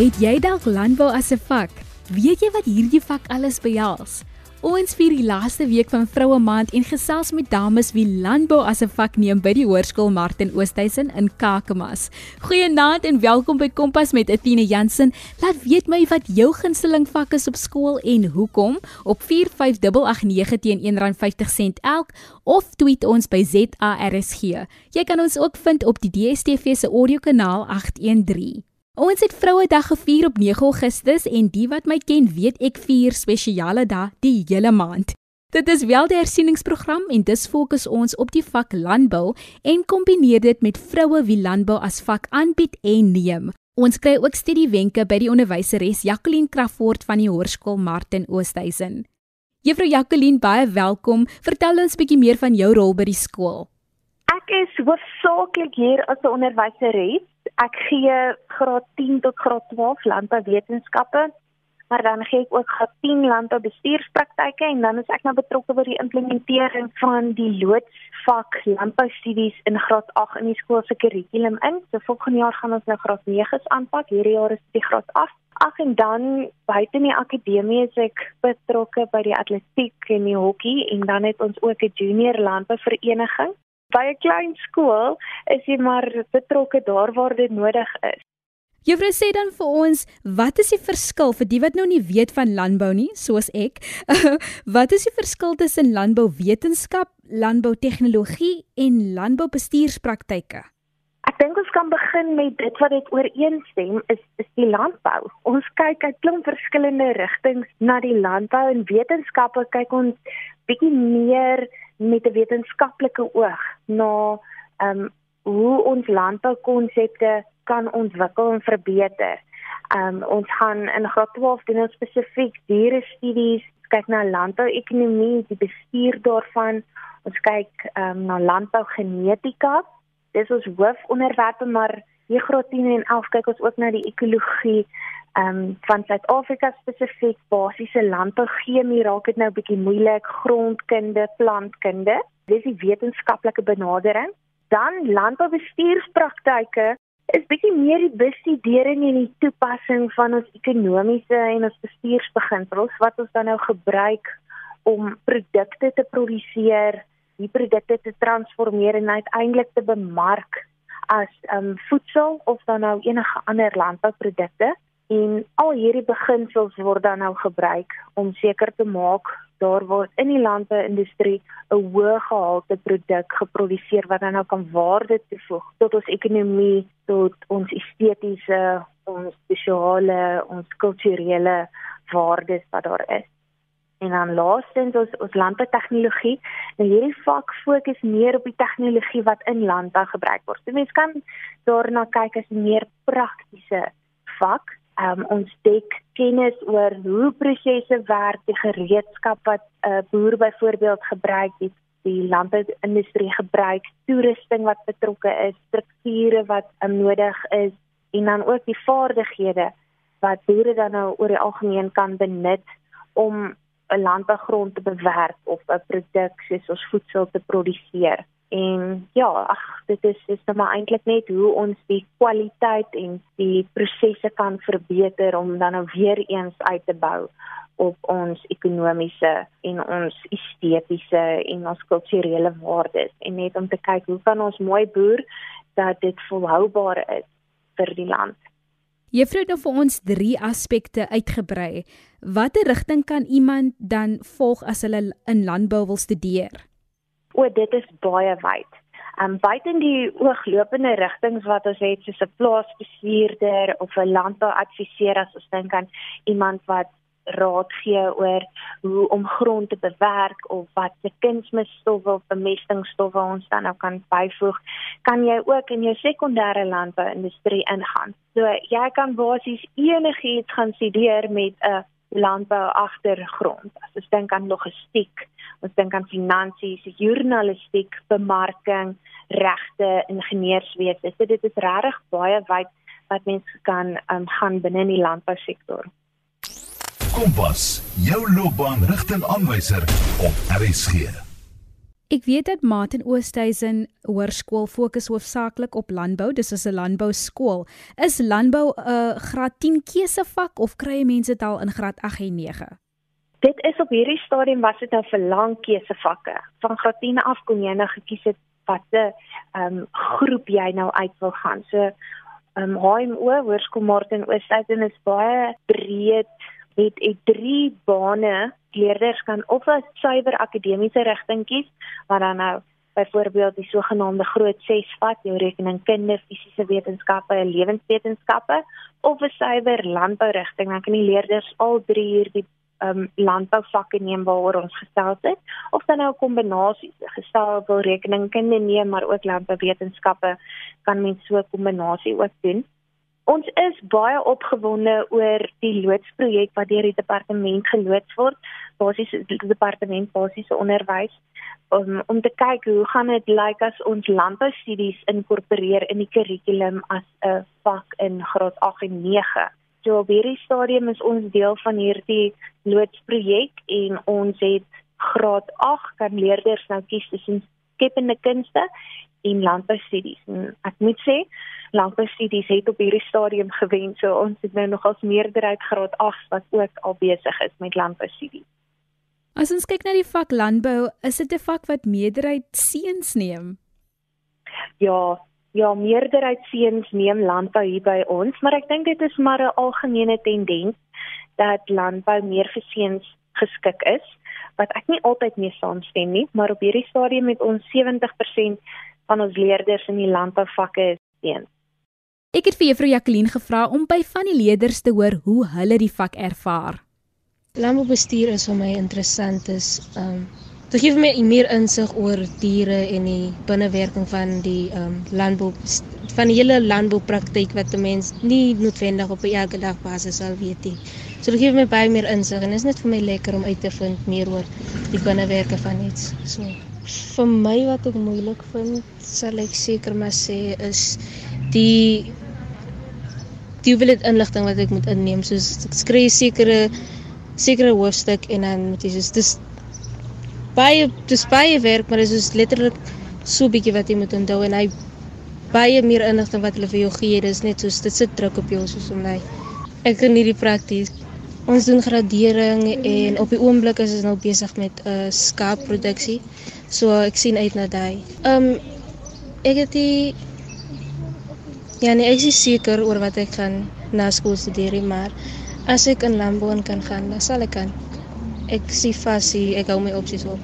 Het jy dalk landbou as 'n vak? Weet jy wat hierdie vak alles behels? Ons vier die laaste week van Vroue Maand en gesels met dames wie landbou as 'n vak neem by die Hoërskool Martin Oosthuizen in Kakamas. Goeienaand en welkom by Kompas met Athena Jansen. Laat weet my wat jou gunsteling vak is op skool en hoekom op 45889 teen R1.50 elk of tweet ons by ZARSG. Jy kan ons ook vind op die DSTV se audiokanaal 813. Ons het Vrouedag gevier op 9 Augustus en die wat my ken weet ek vier spesiale dae die hele maand. Dit is wel die hersieningsprogram en dis fokus ons op die vak landbou en kombineer dit met vroue wie landbou as vak aanbied en neem. Ons kry ook studiewenke by die onderwyseres Jacqueline Crawford van die Hoërskool Martin Oosthuizen. Juffrou Jacqueline, baie welkom. Vertel ons 'n bietjie meer van jou rol by die skool. Ek is hoofsaaklik hier as 'n onderwyseres ek gee graad 10 tot graad 12 landbouwetenskappe, maar dan gee ek ook graad 10 landboubestuurspraktyke en dan is ek nou betrokke by die implementering van die loodsvak landboustudies in graad 8 in die skool se kurrikulum in. So volgende jaar gaan ons nou graad 9s aanpak. Hierdie jaar is dit graad 8. Ag en dan buite in die akademie is ek betrokke by die atletiek en die hokkie en dan het ons ook 'n junior landbouvereniging by 'n klein skool is jy maar betrokke daar waar dit nodig is. Juffrou sê dan vir ons, wat is die verskil vir die wat nou nie weet van landbou nie, soos ek? wat is die verskil tussen landbouwetenskap, landboutegnologie en landboubestuurspraktyke? Ek dink ons kan begin met dit wat dit ooreenstem is is die landbou. Ons kyk uit klomp verskillende rigtings na die landbou en wetenskappe kyk ons bietjie meer met 'n wetenskaplike oog na ehm um, hoe ons landboukonsepte kan ontwikkel en verbeter. Ehm um, ons gaan in graad 12 doen ons spesifiek diere studies, kyk na landbouekonomie, die bestuur daarvan. Ons kyk ehm um, na landbougenetika. Dis ons hoofonderwerpe, maar hier graad 10 en 11 kyk ons ook na die ekologie ehm um, van Suid-Afrika spesifiek. Basiese landbouchemie raak dit nou bietjie moeilik. Grondkunde plantkunde dis die wetenskaplike benadering. Dan landboubestuurspraktyke is bietjie meer die bestudering en die toepassing van ons ekonomiese en ons bestuursbeginsels wat ons dan nou gebruik om produkte te produseer die produkte te transformeer en uiteindelik te bemark as um, voedsel of dan nou enige ander landbouprodukte En al hierdie beginsels word dan nou gebruik om seker te maak daar word in die landbouindustrie 'n hoë gehalte produk geproduseer wat dan nou kan waarde toevoeg tot ons ekonomie, tot ons estetiese, ons sosiale, ons kulturele waardes wat daar is. En dan laastens ons ons landboutegnologie. Nou hierdie vak fokus meer op die tegnologie wat in landbou gebruik word. So mense kan daarna kyk as 'n meer praktiese vak um, ons dek kennis oor hoe prosesse werk, die gereedskap wat 'n uh, boer byvoorbeeld gebruik, die, die landbouindustrie gebruik, toerusting wat betrokke is, strukture wat um, nodig is en dan ook die vaardighede wat boere dan nou oor die algemeen kan benut om 'n landbougrond te bewerk of 'n produk soos ons voedsel te produseer. En ja, ag, dit is dis nou maar eintlik net hoe ons die kwaliteit en die prosesse kan verbeter om dan nou weer eens uit te bou op ons ekonomiese en ons estetiese en ons kulturele waardes en net om te kyk hoe kan ons mooi boer dat dit volhoubaar is vir die land. Juffrou het nou vir ons drie aspekte uitgebrei. Watter rigting kan iemand dan volg as hulle in landbou wil studeer? O, dit is baie wyd. Um buiten die ooglopende rigtings wat ons het soos 'n plaasbestuurder of 'n landbouadviseur as ons dink aan iemand wat raad gee oor hoe om grond te bewerk of wat se kunsmisstowwe of bemestingsstowwe ons dan nou kan byvoeg, kan jy ook in jou sekondêre landbouindustrie ingaan. So jy kan basies enigiets gaan studeer met 'n landbou agtergrond. As ons dink aan logistiek, ons dink aan finansies, journalistiek, bemarking, regte, ingenieurswese. So dit is regtig baie wyd wat mense kan um, gaan binne in die landbousektor. Kompas, jou loopbaan rigtingaanwyser op RSG. Ek weet dat Martin Oosthuizen Hoërskool fokus hoofsaaklik op landbou, dis is 'n landbouskool. Is landbou 'n uh, graad 10 keusevak of kry mense dit al in graad 8 en 9? Dit is op hierdie stadium was dit nou vir lang keusevakke. Van graad 10 af kon jy nou gekies het watter ehm um, groep jy nou uit wil gaan. So ehm um, HMO Hoërskool Martin Oosthuizen is baie breed het het drie bane leerders kan of 'n suiwer akademiese rigting kies wat dan nou byvoorbeeld die sogenaamde groot 6 vat jou rekeningkunde, fisiese wetenskappe en lewenswetenskappe of 'n suiwer landbou rigting dan kan die leerders al drie hierdie um landbouvakke neem waaroor ons gestel het of dan nou 'n kombinasie gestel wil rekeningkunde neem maar ook landbouwetenskappe kan mens so 'n kombinasie ook doen. Ons is baie opgewonde oor die loodsprojek wat deur die departement geloods word, basies die departement basiese onderwys om om te kyk hoe gaan dit lyk as ons landboustudies inkorporeer in die kurrikulum as 'n vak in graad 8 en 9. So op hierdie stadium is ons deel van hierdie loodsprojek en ons het graad 8 kan leerders nou kies tussen skepende kunste en landboustudies. En ek moet sê, landboustudies het op hierdie stadium gewen, so ons het nou nog as meerderheid graad 8 wat ook al besig is met landboustudies. As ons kyk na die vak landbou, is dit 'n vak wat meerderheid seuns neem. Ja, ja, meerderheid seuns neem landbou hier by ons, maar ek dink dit is maar 'n algemene tendens dat landbou meer vir seuns geskik is wat ek nie altyd mee saamstem nie, maar op hierdie stadium het ons 70% van ons leerders in die landbouvakke is seuns. Ek het vir juffrou Jacqueline gevra om by van die leerders te hoor hoe hulle die vak ervaar. Landboubestuur is vir my interessant is um dit gee my meer insig oor diere en die binnewerking van die um landbou van die hele landboupraktyk wat 'n mens nie noodwendig op 'n elke dag basis sal weet nie. So dit gee my baie meer insig en is net vir my lekker om uit te vind meer oor die binnewerke van iets. So vir my wat ek moeilik vind, sal ek seker maar sê is die die hoeveelheid inligting wat ek moet inneem. Soos ek skryf sekere sekere hoofstuk en dan moet jy soos dis baie dis baie werk maar dit is letterlik so bietjie wat jy moet onthou en hy baie meer inligting wat hulle vir jou gee dis net soos dit sit druk op jou soos om my ek geniet die prakties ons doen gradering en op die oomblik is ons nou besig met 'n uh, skaapproduksie so ek sien uit na daai um ek het die Ja, nee, ek is seker oor wat ek gaan na skool studeer, maar as ek in landbou kan gaan, dan sal ek kan. Ek sien vas hier, ek hou my opsies op.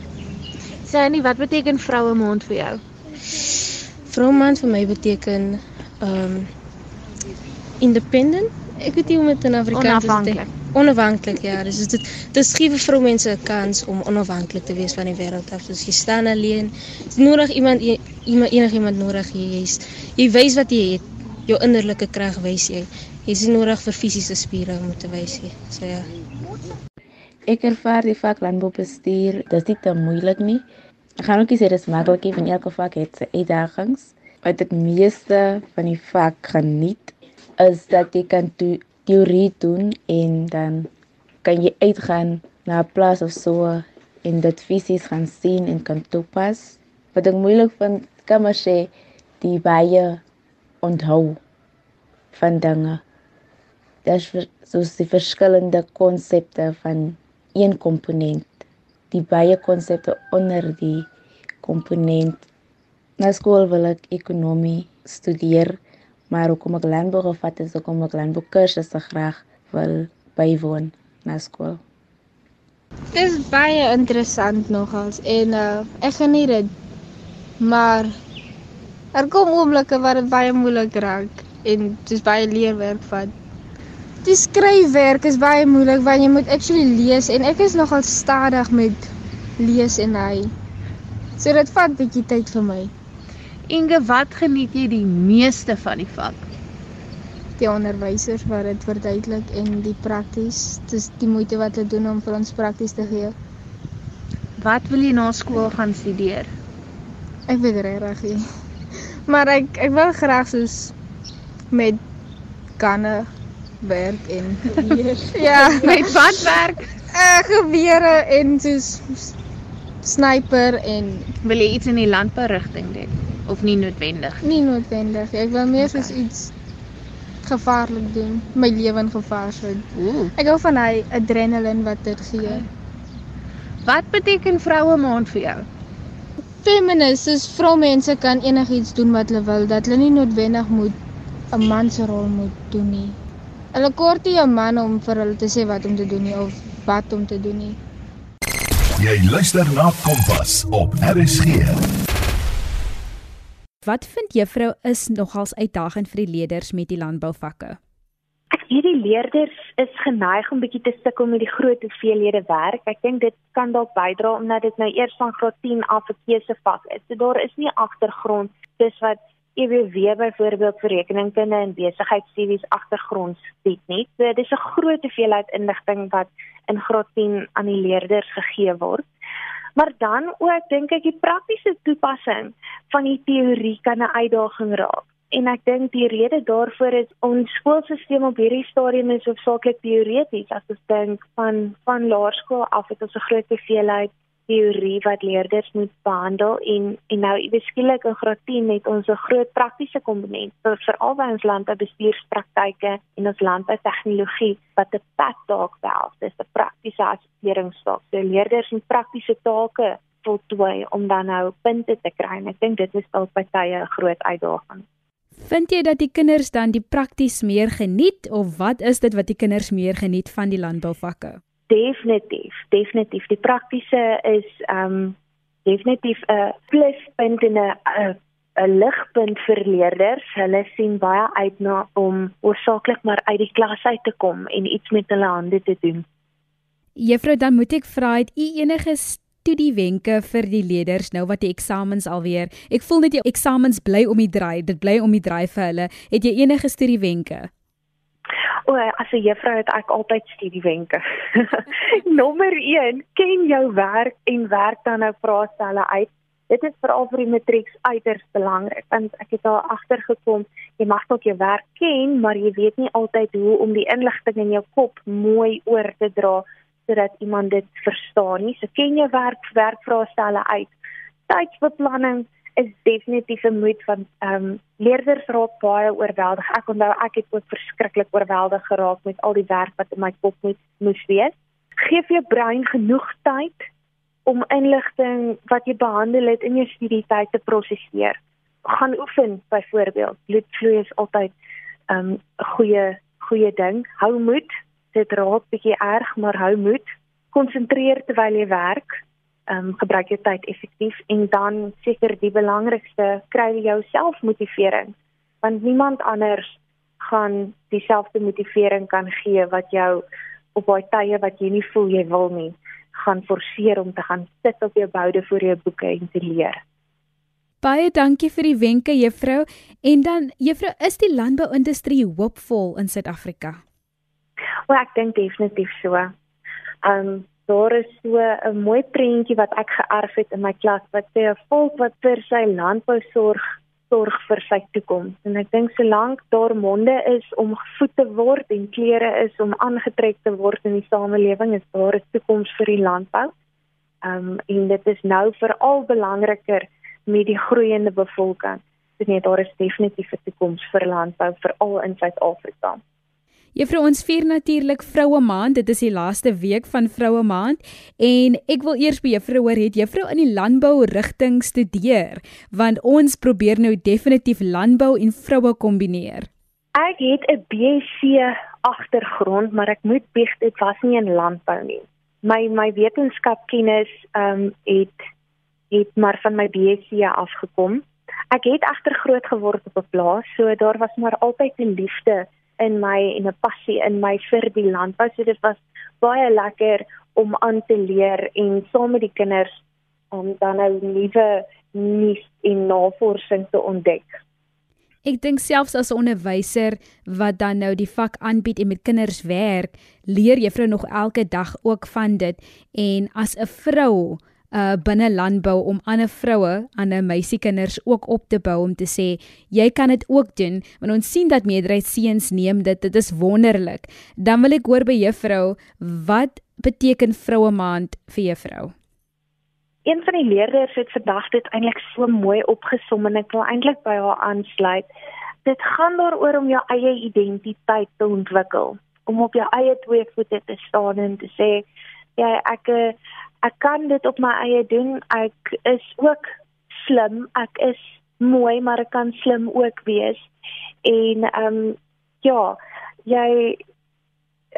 Sê nie wat beteken vroue maand vir jou? Vroue maand vir my beteken um independent. Ek weet nie hoe om dit in Afrikaans te sê. Onafhanklik, ja. Dis dit dis gee vir vroumense 'n kans om onafhanklik te wees van die wêreld af. Soos jy staan alleen. Dis nodig iemand iemand enigiemand nodig jy is. Jy wys wat jy het jou innerlike krag wys jy. Jy is nodig vir fisiese spiere om te wys jy. So ja. Ek ervaar die vak landboubestuur, dit is nie te moeilik nie. Ek gaan ook nie sê dit is maklik nie, want elke vak het sy uitdagings. Wat ek meeste van die vak geniet is dat jy kan teorie doen en dan kan jy uitgaan na 'n plaas of so en dit fisies gaan sien en kan toepas. Wat ek moeilik vind, kan maar sê die baie onthou van dinge. Daar's soos die verskillende konsepte van een komponent. Die baie konsepte onder die komponent. Na skool wil ek ekonomie studeer, maar hoekom ek landbou gevat het, hoekom ek landbou kursusse graag wil bywoon na skool. Dit is baie interessant nogals en uh, ek geniet dit. Maar Er kom oomblikke waar dit baie moeilik raak en dis baie leerwerk vat. Die skryfwerk is baie moeilik want jy moet actually lees en ek is nogal stadig met lees en hy. So dit vat bietjie tyd vir my. Inge, wat geniet jy die meeste van die vak? Die onderwysers wat dit verduidelik en die prakties. Dis die moeite wat hulle doen om vir ons prakties te gee. Wat wil jy na skool gaan studeer? Ek weet regtig nie. Maar ek ek wil graag soos met kanne werk en ja, met wat werk? Eh uh, gewere en soos sniper en Wil jy iets in die landbeurigting doen of nie noodwendig? nie noodwendig. Ek wil meer soos iets gevaarlik doen, my lewe in gevaar sit. Ooh. Ek hou van hy adrenaline wat dit gee. Wat beteken vroue maand vir jou? Feminist is vroumense kan enigiets doen wat hulle wil, dat hulle nie noodwendig moet 'n man se rol moet doen nie. Hulle kort nie 'n man om vir hulle te sê wat om te doen nie of wat om te doen nie. Jy luister na Kompas op RSG. Wat vind juffrou is nogals uitdagend vir die leerders met die landbouvakke? Ek weet die leerders is geneig om bietjie te sukkel met die groot hoeveelhede werk. Ek dink dit kan dalk bydra omdat dit nou eers van graad 10 af 'n keusevak is. So daar is nie agtergrond dis wat EWW byvoorbeeld vir rekeningkunde en besigheidstudies agtergrond bied nie. So dis 'n groot hoeveelheid inligting wat in graad 10 aan die leerders gegee word. Maar dan ook dink ek die praktiese toepassing van die teorie kan 'n uitdaging raak. En ek dink die rede daarvoor is ons skoolstelsel op hierdie stadium is hoofsaaklik teoreties. As ons dink van van laerskool af het ons 'n groot hoeveelheid teorie wat leerders moet behandel en en nou beskiklik in graad 10 het ons 'n groot praktiese komponent vir veral by ons landboubestuurspraktyke en ons landboutegnologie wat 'n pad dalk behels. Dis 'n praktiese assesseringsvak. So leerders moet praktiese take voltooi om dan nou punte te kry. En ek dink dit is dalk by tye 'n groot uitdaging. Vind jy dat die kinders dan die prakties meer geniet of wat is dit wat die kinders meer geniet van die landbouvakke? Definitief, definitief. Die praktiese is ehm um, definitief 'n pluspunt en 'n 'n ligpunt vir leerders. Hulle sien baie uit na om oorsaaklik maar uit die klas uit te kom en iets met hulle hande te doen. Juffrou, dan moet ek vra het u enige studiewenke vir die leerders nou wat die eksamens alweer. Ek voel net die eksamens bly om die draai. Dit bly om die draai vir hulle. Het jy enige studiewenke? O, as 'n juffrou het ek altyd studiewenke. Nommer 1, ken jou werk en werk dan nou vraestelle uit. Dit is veral vir die matrieks uiters belangrik want ek het daar agtergekom, jy mag dalk jou werk ken, maar jy weet nie altyd hoe om die inligting in jou kop mooi oor te dra sodat iemand dit verstaan nie. So ken jou werk, werkvraestelle uit. Tydsbeplanning is definitief 'n moed van ehm um, leerders raak baie oorweldig. Ek onthou ek het ook verskriklik oorweldig geraak met al die werk wat in my kop moet moes wees. Geef jou brein genoeg tyd om inligting wat jy behandel het in jou studietyd te prosesseer. Gaan oefen byvoorbeeld. Bloedvloei is altyd 'n um, goeie goeie ding. Hou moed. Dit raak bietjie erg, maar hou moed. Konsentreer terwyl jy werk. Ehm um, gebruik jou tyd effektief en dan seker die belangrikste, kry jy jouself motivering. Want niemand anders gaan dieselfde motivering kan gee wat jou op daai tye wat jy nie voel jy wil nie gaan forceer om te gaan sit op jou boude voor jou boeke en te leer. Baie dankie vir die wenke juffrou. En dan juffrou, is die landbouindustrie hoopvol in Suid-Afrika? Wel, ek dink definitief so. Ehm um, daar is so 'n mooi prentjie wat ek geërf het in my klas wat sê 'n volk wat vir sy landbou sorg, sorg vir sy toekoms. En ek dink solank daar monde is om gevoed te word en klere is om aangetrek te word in die samelewing, is daar 'n toekoms vir die landbou. Ehm um, en dit is nou veral belangriker met die groeiende bevolking. Dit net daar is definitief 'n toekoms vir landbou veral in Suid-Afrika. Juffrou, ons vier natuurlik Vroue Maand. Dit is die laaste week van Vroue Maand en ek wil eers by juffrou hoor, het juffrou in die landbou rigting studeer? Want ons probeer nou definitief landbou en vroue kombineer. Ek het 'n BSc agtergrond, maar ek moet bieg dit was nie in landbou nie. My my wetenskapkennis ehm um, het het maar van my BSc afgekom. Ek het egter groot geword op 'n plaas, so daar was maar altyd 'n liefde in my en 'n passie in my vir die landbou. So dit was baie lekker om aan te leer en saam met die kinders om dan nou nuwe nuus en navorsing te ontdek. Ek dink selfs as 'n onderwyser wat dan nou die vak aanbied en met kinders werk, leer juffrou nog elke dag ook van dit en as 'n vrou uh binne landbou om ander vroue, ander meisiekinders ook op te bou om te sê jy kan dit ook doen want ons sien dat meerderheid seuns neem dit dit is wonderlik. Dan wil ek hoor by juffrou wat beteken vroue maand vir juffrou? een van die leerders het vandag dit eintlik so mooi opgesom en ek wil eintlik by haar aansluit. Dit gaan daaroor om jou eie identiteit te ontwikkel, om op jou eie twee voete te staan en te sê, ja, ek ek kan dit op my eie doen. Ek is ook slim. Ek is mooi, maar ek kan slim ook wees. En ehm um, ja, jy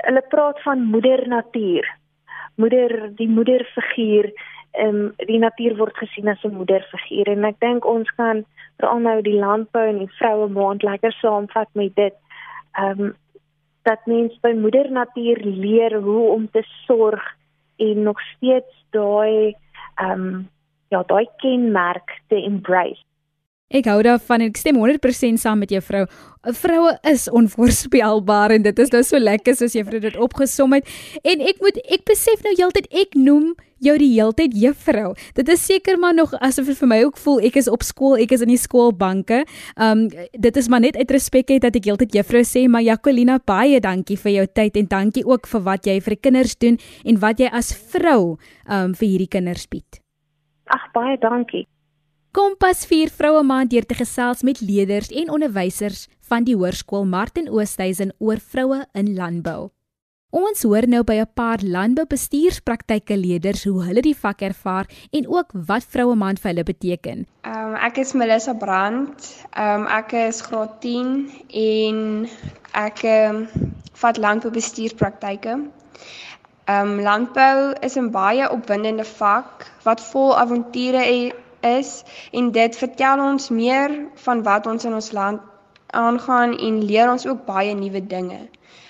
hulle praat van moeder natuur. Moeder, die moederfiguur ehm um, die natuur word gesien as 'n moederfiguur en ek dink ons kan veral nou die landbou en die vroue maand lekker saamvat met dit. Ehm um, dat mens by moeder natuur leer hoe om te sorg en nog steeds daai ehm um, ja, daai kenmerk te embrace. Ek hou daarvan en ek stem 100% saam met jou vrou. Vroue is onvoorspelbaar en dit is nou so lekker soos vir dit opgesom het. En ek moet ek besef nou heeltyd ek noem jou die heeltyd juffrou. Dit is seker maar nog asof dit vir my ook voel ek is op skool, ek is in die skoolbanke. Um dit is maar net uit respek het dat ek heeltyd juffrou sê, maar Jacolina baie dankie vir jou tyd en dankie ook vir wat jy vir die kinders doen en wat jy as vrou um vir hierdie kinders bied. Ag baie dankie. Kompas vier vroue maand deur te gesels met leerders en onderwysers van die Hoërskool Martin Oosthuizen oor vroue in landbou. Ons hoor nou by 'n paar landboubestuurspraktyke leerders hoe hulle die vak ervaar en ook wat vroue maand vir hulle beteken. Ehm um, ek is Melissa Brandt. Ehm um, ek is graad 10 en ek um, vat landboubestuurspraktyke. Ehm um, landbou is 'n baie opwindende vak wat vol avonture is en dit vertel ons meer van wat ons in ons land aangaan en leer ons ook baie nuwe dinge.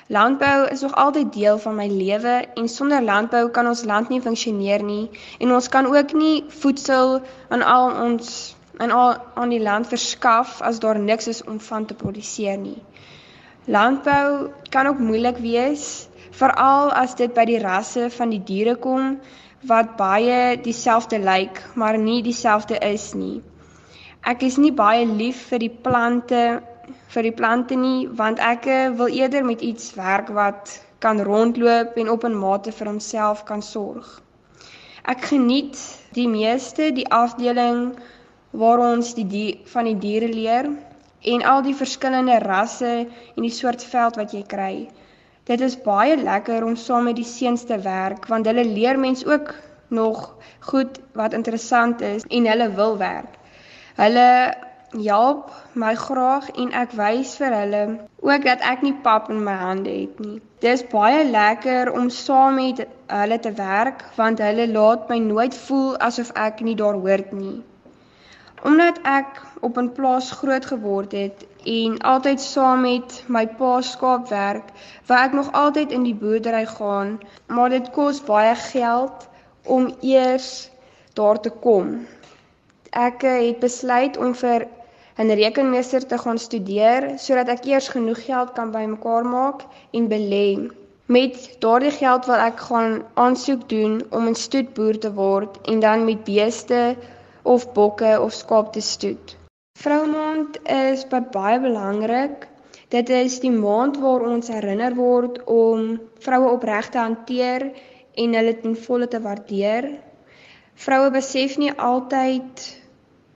Landbou is nog altyd deel van my lewe en sonder landbou kan ons land nie funksioneer nie en ons kan ook nie voedsel aan al ons en al aan die land verskaf as daar niks is om van te produseer nie. Landbou kan ook moeilik wees veral as dit by die rasse van die diere kom wat baie dieselfde lyk, maar nie dieselfde is nie. Ek is nie baie lief vir die plante vir die plante nie, want ek wil eerder met iets werk wat kan rondloop en op 'n mate vir homself kan sorg. Ek geniet die meeste die afdeling waar ons die, die van die diere leer en al die verskillende rasse en die soort veld wat jy kry. Dit is baie lekker om saam met die seuns te werk want hulle leer mens ook nog goed wat interessant is en hulle wil werk. Hulle help my graag en ek wys vir hulle ook dat ek nie pap in my hande het nie. Dit is baie lekker om saam met hulle te werk want hulle laat my nooit voel asof ek nie daar hoort nie. Omdat ek op 'n plaas groot geword het en altyd saam met my pa skaap werk, waar ek nog altyd in die boerdery gaan, maar dit kos baie geld om eers daar te kom. Ek eh, het besluit om vir 'n rekenmeester te gaan studeer sodat ek eers genoeg geld kan bymekaar maak en belê. Met daardie geld wil ek gaan aansoek doen om 'n stoetboer te word en dan met beeste of bokke of skaap te stoet. Vroumaand is baie belangrik. Dit is die maand waar ons herinner word om vroue opreg te hanteer en hulle ten volle te waardeer. Vroue besef nie altyd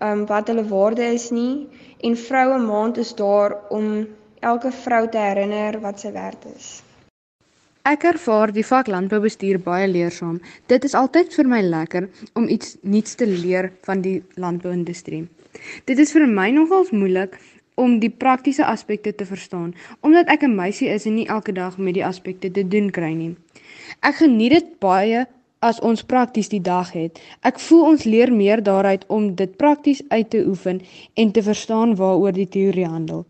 um wat hulle waarde is nie en vroue maand is daar om elke vrou te herinner wat sy werd is. Ek ervaar die vak landboubestuur baie leersaam. Dit is altyd vir my lekker om iets nuuts te leer van die landbouindustrie. Dit is vir my nogals moeilik om die praktiese aspekte te verstaan omdat ek 'n meisie is en nie elke dag met die aspekte te doen kry nie. Ek geniet dit baie as ons prakties die dag het. Ek voel ons leer meer daaruit om dit prakties uit te oefen en te verstaan waaroor die teorie handel.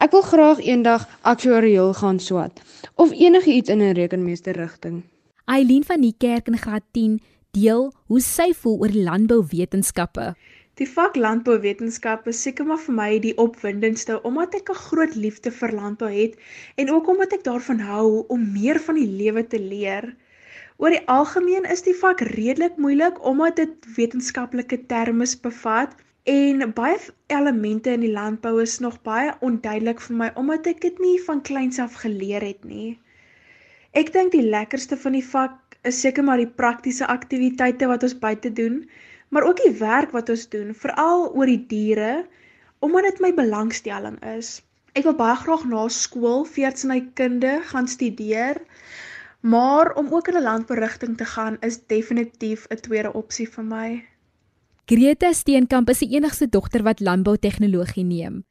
Ek wil graag eendag aktuariël gaan swat of enigiets in 'n rekenmeester rigting. Eileen van die kerk in graad 10 deel hoe sy voel oor landbouwetenskappe. Die vak landbouwetenskap is seker maar vir my die opwindendste omdat ek 'n groot liefde vir landbou het en ook omdat ek daarvan hou om meer van die lewe te leer. Oor die algemeen is die vak redelik moeilik omdat dit wetenskaplike terme bevat en baie elemente in die landbou is nog baie onduidelik vir my omdat ek dit nie van kleins af geleer het nie. Ek dink die lekkerste van die vak is seker maar die praktiese aktiwiteite wat ons buite doen maar ook die werk wat ons doen, veral oor die diere, omdat dit my belangstelling is. Ek wil baie graag na skool veeartsenykunde gaan studeer, maar om ook in 'n landberigting te gaan is definitief 'n tweede opsie vir my. Greta Steenkamp is die enigste dogter wat landboutegnologie neem.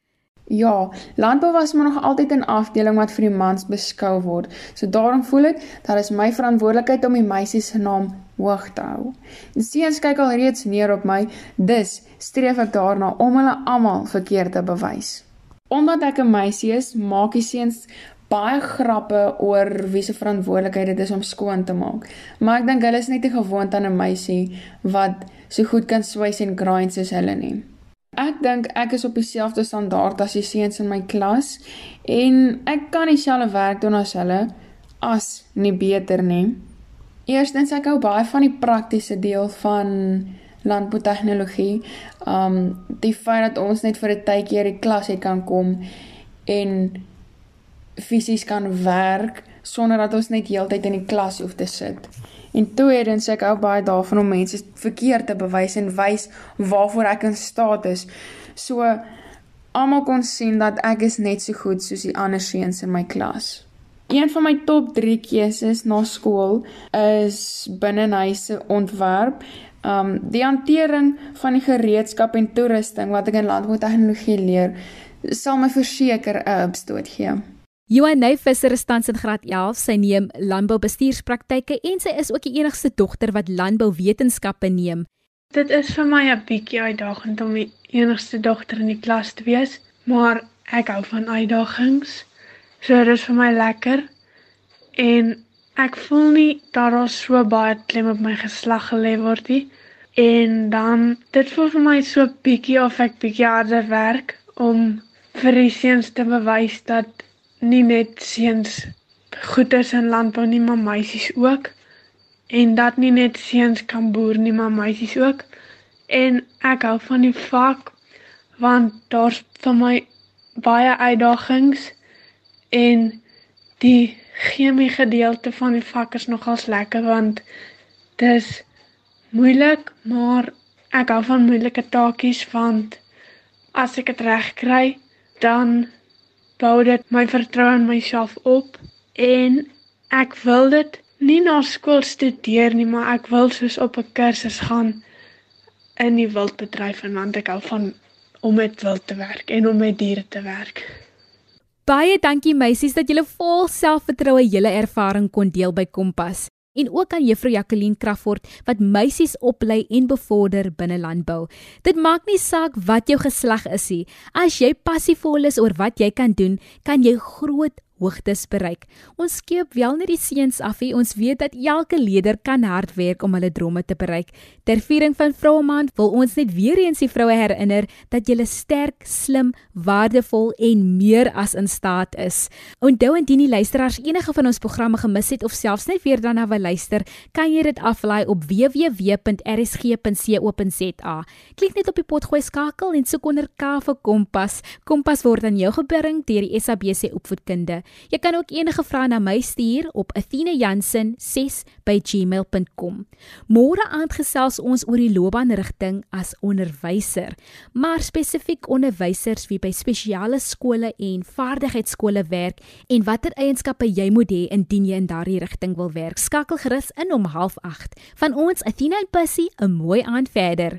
Ja, landbou was maar nog altyd 'n afdeling wat vir die mans beskou word. So daarom voel ek dat dit is my verantwoordelikheid om die meisie se naam hoog te hou. Die seuns kyk al reeds neer op my, dus streef ek daarna om hulle almal verkeerd te bewys. Omdat ek 'n meisie is, maak die seuns baie grappe oor wie se verantwoordelikheid dit is om skoon te maak. Maar ek dink hulle is net nie gewoond aan 'n meisie wat so goed kan swys en grind soos hulle nie. Ek dink ek is op dieselfde standaard as die seuns in my klas en ek kan dieselfde werk doen as hulle as nie beter nie. Eerstens ek hou baie van die praktiese deel van landboutegnologie. Um die feit dat ons net vir 'n tydjie hier die klas het kan kom en fisies kan werk sonder dat ons net heeltyd in die klas hoef te sit. En tweedens ek hou baie daarvan om mense verkeerd te bewys en wys waarvoor ek in staat is. So almal kon sien dat ek is net so goed soos die ander seuns in my klas. Een van my top 3 keuses na skool is binnehuise ontwerp. Um die hantering van die gereedskap en toerusting wat ek in landboutegnologie leer, sal my verseker 'n opstoot gee. Johanne Visser is tans in graad 11. Sy neem landboubestuurspraktyke en sy is ook die enigste dogter wat landbouwetenskappe neem. Dit is vir my 'n bietjie uitdagend om die enigste dogter in die klas te wees, maar ek hou van uitdagings. So dit is vir my lekker en ek voel nie dat daar so baie klem op my geslag gelê word nie. En dan dit voel vir my so bietjie of ek bietjie harder werk om vir die seuns te bewys dat nie net seuns goed is in landbou nie, maar meisies ook. En dat nie net seuns kan boer nie, maar meisies ook. En ek hou van die vak want daar's vir my baie uitdagings en die chemie gedeelte van die vak is nogals lekker want dis moeilik, maar ek hou van moeilike taakies want as ek dit reg kry, dan bou dit my vertroue in myself op en ek wil dit nie na skool studeer nie, maar ek wil soos op 'n kursus gaan in die wildbedryf en want ek hou van om met wild te werk en om met diere te werk. Baie dankie meisies dat julle vol selfvertroue julle ervaring kon deel by Kompas en ook aan Juffrou Jacqueline Crawford wat meisies oplei en bevorder binne landbou. Dit maak nie saak wat jou geslag is nie. As jy passievol is oor wat jy kan doen, kan jy groot hoogtes bereik. Ons skiep wel net die seuns af hier. Ons weet dat elke leier kan hard werk om hulle drome te bereik. Ter viering van Vrouemaand wil ons net weer eens die vroue herinner dat jy sterk, slim, waardevol en meer as in staat is. Onthou indien die luisteraars enige van ons programme gemis het of selfs net weer daarna wil luister, kan jy dit aflaai op www.rsg.co.za. Klik net op die potgooi skakel en soek onder K vir Kompas. Kompas word aan jou gebring deur die SABC opvoedkunde. Jy kan ook enige vrae na my stuur op athenajansen6@gmail.com. Môre aand gesels ons oor die loopbaanrigting as onderwyser, maar spesifiek onderwysers wie by spesiale skole en vaardigheidsskole werk en watter eienskappe jy moet hê indien jy in daardie rigting wil werk. Skakel gerus in om 08:30 van ons Athena en Pussy 'n mooi aand verder.